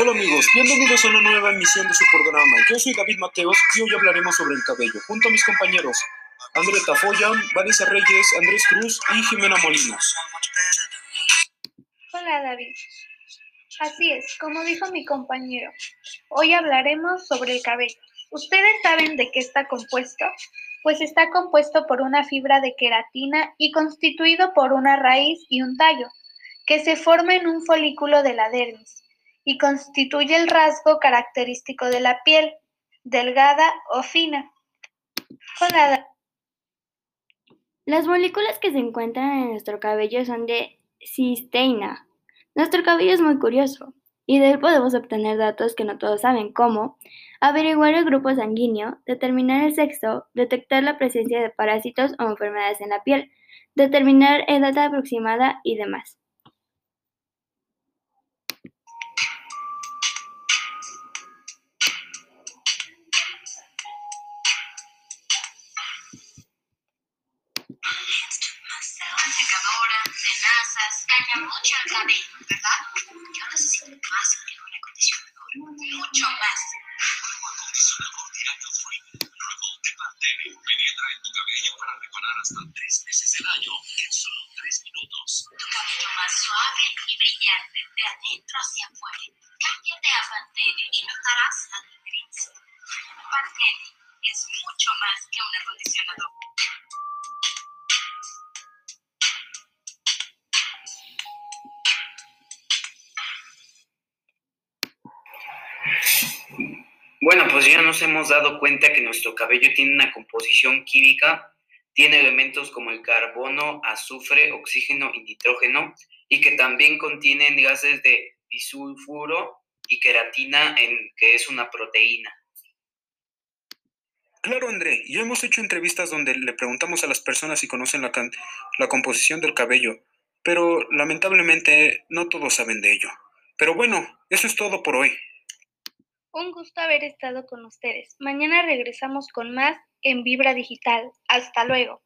Hola amigos, bienvenidos a una nueva emisión de su programa. Yo soy David Mateos y hoy hablaremos sobre el cabello, junto a mis compañeros André Tafoya, Vanessa Reyes, Andrés Cruz y Jimena Molinos. Hola David. Así es, como dijo mi compañero, hoy hablaremos sobre el cabello. ¿Ustedes saben de qué está compuesto? Pues está compuesto por una fibra de queratina y constituido por una raíz y un tallo, que se forma en un folículo de la dermis y constituye el rasgo característico de la piel, delgada o fina. Las moléculas que se encuentran en nuestro cabello son de cisteína. Nuestro cabello es muy curioso y de él podemos obtener datos que no todos saben, como averiguar el grupo sanguíneo, determinar el sexo, detectar la presencia de parásitos o enfermedades en la piel, determinar edad aproximada y demás. Daña mucho el cabello, ¿verdad? Yo necesito más que un acondicionador, mucho más. Un acondicionador diario Free. Luego te mantiene, penetra en tu cabello para reparar hasta tres veces el año en solo tres minutos. Tu cabello más suave y brillante de adentro hacia afuera. Cámbiate a Pantene y notarás la diferencia. Pantene es mucho más que un acondicionador. Bueno, pues ya nos hemos dado cuenta que nuestro cabello tiene una composición química, tiene elementos como el carbono, azufre, oxígeno y nitrógeno, y que también contienen gases de disulfuro y queratina, en, que es una proteína. Claro, André, y hemos hecho entrevistas donde le preguntamos a las personas si conocen la, la composición del cabello, pero lamentablemente no todos saben de ello. Pero bueno, eso es todo por hoy. Un gusto haber estado con ustedes. Mañana regresamos con más en Vibra Digital. Hasta luego.